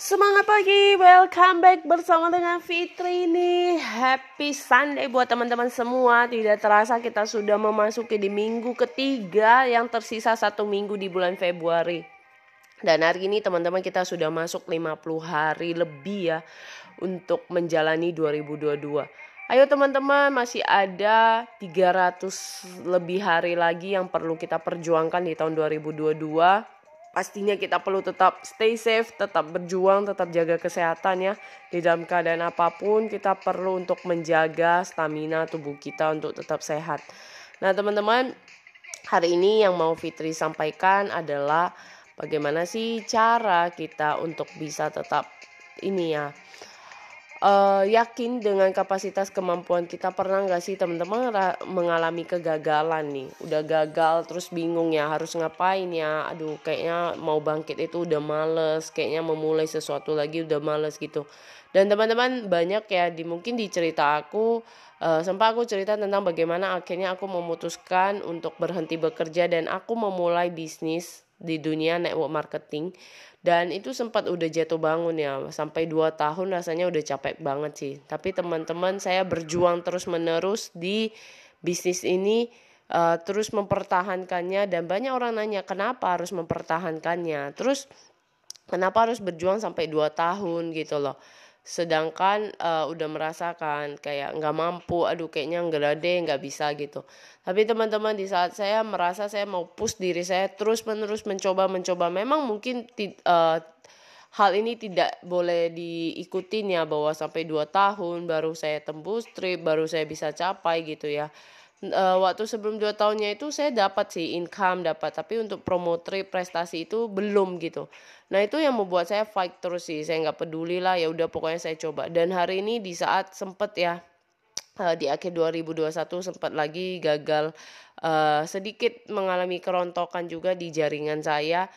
Semangat pagi, welcome back bersama dengan Fitri nih. Happy Sunday buat teman-teman semua. Tidak terasa kita sudah memasuki di minggu ketiga Yang tersisa satu minggu di bulan Februari. Dan hari ini teman-teman kita sudah masuk 50 hari lebih ya Untuk menjalani 2022 Ayo teman-teman masih ada 300 lebih hari lagi yang perlu kita perjuangkan di tahun 2022 pastinya kita perlu tetap stay safe, tetap berjuang, tetap jaga kesehatan ya. Di dalam keadaan apa pun kita perlu untuk menjaga stamina tubuh kita untuk tetap sehat. Nah teman-teman, hari ini yang mau Fitri sampaikan adalah bagaimana sih cara kita untuk bisa tetap ini ya uh, yakin dengan kapasitas kemampuan kita? Pernah nggak sih teman-teman mengalami kegagalan nih? Udah gagal terus bingung ya harus ngapain ya? Aduh kayaknya mau bangkit itu udah males kayaknya memulai sesuatu lagi udah males gitu. Dan teman-teman banyak ya di mungkin di cerita aku uh, sempat aku cerita tentang bagaimana akhirnya aku memutuskan untuk berhenti bekerja dan aku memulai bisnis di dunia network marketing. Dan itu sempat udah jatuh bangun ya sampai 2 tahun rasanya udah capek banget sih. Tapi teman-teman saya berjuang terus menerus di bisnis ini uh, terus mempertahankannya. Dan banyak orang nanya kenapa harus mempertahankannya? Terus kenapa harus berjuang sampai 2 tahun? gitu loh sedangkan uh, udah merasakan kayak nggak mampu aduh kayaknya nggak ada nggak bisa gitu. Tapi teman-teman di saat saya merasa saya mau push diri saya terus menerus mencoba mencoba memang mungkin uh, hal ini tidak boleh diikutin ya bahwa sampai dua tahun baru saya tembus trip baru saya bisa capai gitu ya uh, waktu sebelum dua tahunnya itu saya dapat sih income dapat. Tapi untuk promo trip prestasi itu belum gitu. Nah itu yang membuat saya fight terus sih. Saya nggak peduli lah ya udah pokoknya saya coba. Dan hari ini di saat sempet ya uh, di akhir 2021 sempat lagi gagal. Uh, sedikit mengalami kerontokan juga di jaringan saya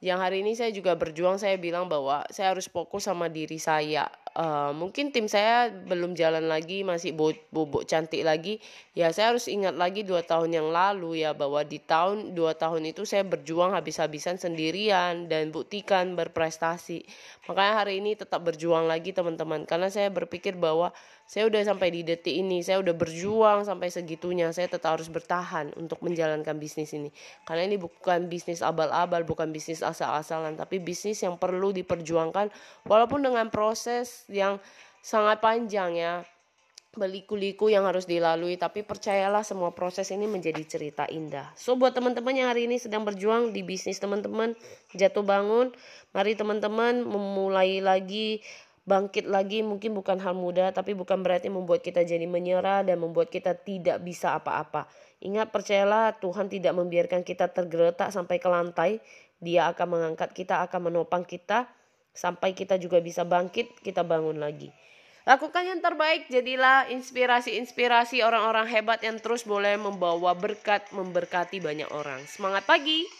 yang hari ini saya juga berjuang saya bilang bahwa saya harus fokus sama diri saya. Uh, mungkin tim saya belum jalan lagi masih bobok cantik lagi. Ya saya harus ingat lagi dua tahun yang lalu ya bahwa di tahun dua tahun itu saya berjuang habis-habisan sendirian dan buktikan berprestasi. Makanya hari ini tetap berjuang lagi teman-teman. Karena saya berpikir bahwa saya udah sampai di detik ini saya udah berjuang sampai segitunya. Saya tetap harus bertahan untuk menjalankan bisnis ini. Karena ini bukan bisnis abal-abal bukan bisnis asal-asalan tapi bisnis yang perlu diperjuangkan walaupun dengan proses yang sangat panjang ya. Beliku-liku yang harus dilalui tapi percayalah semua proses ini menjadi cerita indah. So buat teman-teman yang hari ini sedang berjuang di bisnis teman-teman jatuh bangun. Mari teman-teman memulai lagi bangkit lagi mungkin bukan hal mudah tapi bukan berarti membuat kita jadi menyerah dan membuat kita tidak bisa apa-apa. Ingat percayalah Tuhan tidak membiarkan kita tergeletak sampai ke lantai. Dia akan mengangkat kita, akan menopang kita sampai kita juga bisa bangkit, kita bangun lagi. Lakukan yang terbaik, jadilah inspirasi-inspirasi orang-orang hebat yang terus boleh membawa berkat, memberkati banyak orang. Semangat pagi!